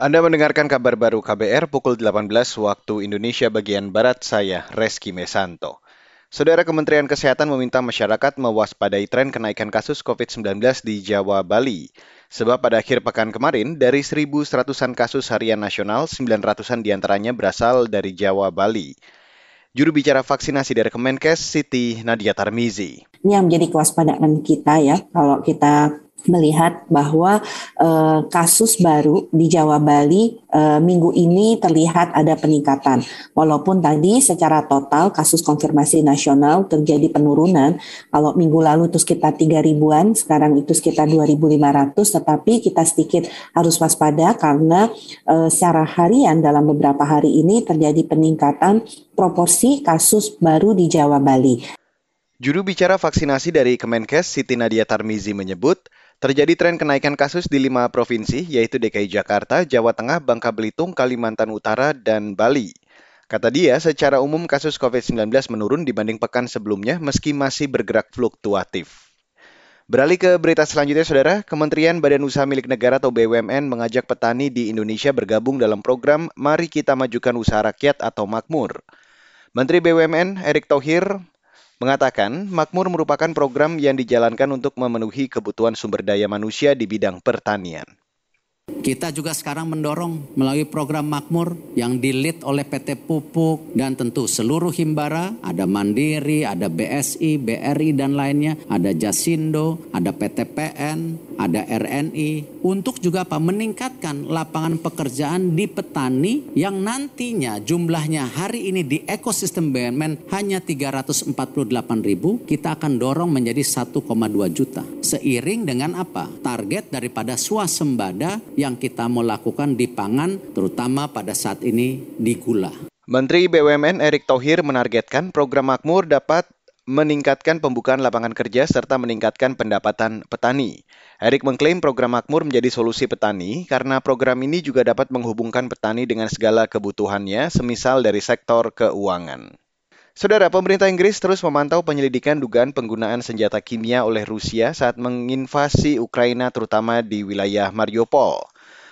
Anda mendengarkan kabar baru KBR pukul 18 waktu Indonesia bagian Barat, saya Reski Mesanto. Saudara Kementerian Kesehatan meminta masyarakat mewaspadai tren kenaikan kasus COVID-19 di Jawa, Bali. Sebab pada akhir pekan kemarin, dari 1.100-an kasus harian nasional, 900-an di antaranya berasal dari Jawa, Bali. Juru bicara vaksinasi dari Kemenkes, Siti Nadia Tarmizi. Ini yang menjadi kewaspadaan kita ya, kalau kita melihat bahwa uh, kasus baru di Jawa Bali uh, minggu ini terlihat ada peningkatan. Walaupun tadi secara total kasus konfirmasi nasional terjadi penurunan. Kalau minggu lalu itu sekitar 3 ribuan, sekarang itu sekitar 2.500, tetapi kita sedikit harus waspada karena uh, secara harian dalam beberapa hari ini terjadi peningkatan proporsi kasus baru di Jawa Bali. Juru bicara vaksinasi dari Kemenkes, Siti Nadia Tarmizi menyebut, Terjadi tren kenaikan kasus di lima provinsi, yaitu DKI Jakarta, Jawa Tengah, Bangka Belitung, Kalimantan Utara, dan Bali. Kata dia, secara umum kasus COVID-19 menurun dibanding pekan sebelumnya meski masih bergerak fluktuatif. Beralih ke berita selanjutnya, Saudara. Kementerian Badan Usaha Milik Negara atau BUMN mengajak petani di Indonesia bergabung dalam program Mari Kita Majukan Usaha Rakyat atau Makmur. Menteri BUMN Erick Thohir mengatakan Makmur merupakan program yang dijalankan untuk memenuhi kebutuhan sumber daya manusia di bidang pertanian. Kita juga sekarang mendorong melalui program Makmur yang dilit oleh PT Pupuk dan tentu seluruh himbara, ada Mandiri, ada BSI, BRI dan lainnya, ada Jasindo, ada PTPN, ada RNI untuk juga apa? Meningkatkan lapangan pekerjaan di petani yang nantinya jumlahnya hari ini di ekosistem BUMN hanya 348 ribu kita akan dorong menjadi 1,2 juta. Seiring dengan apa? Target daripada swasembada yang kita mau lakukan di pangan terutama pada saat ini di gula. Menteri BUMN Erick Thohir menargetkan program Makmur dapat meningkatkan pembukaan lapangan kerja serta meningkatkan pendapatan petani. Erik mengklaim program Makmur menjadi solusi petani karena program ini juga dapat menghubungkan petani dengan segala kebutuhannya, semisal dari sektor keuangan. Saudara, pemerintah Inggris terus memantau penyelidikan dugaan penggunaan senjata kimia oleh Rusia saat menginvasi Ukraina terutama di wilayah Mariupol.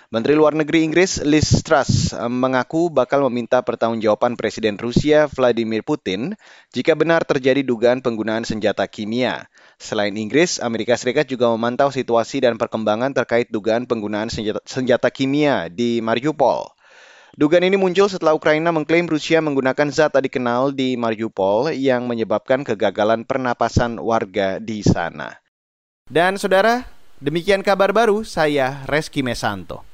Menteri Luar Negeri Inggris Liz Truss eh, mengaku bakal meminta pertanggungjawaban Presiden Rusia Vladimir Putin jika benar terjadi dugaan penggunaan senjata kimia. Selain Inggris, Amerika Serikat juga memantau situasi dan perkembangan terkait dugaan penggunaan senjata, senjata kimia di Mariupol. Dugaan ini muncul setelah Ukraina mengklaim Rusia menggunakan zat tadi kenal di Mariupol yang menyebabkan kegagalan pernapasan warga di sana. Dan saudara, demikian kabar baru saya Reski Mesanto.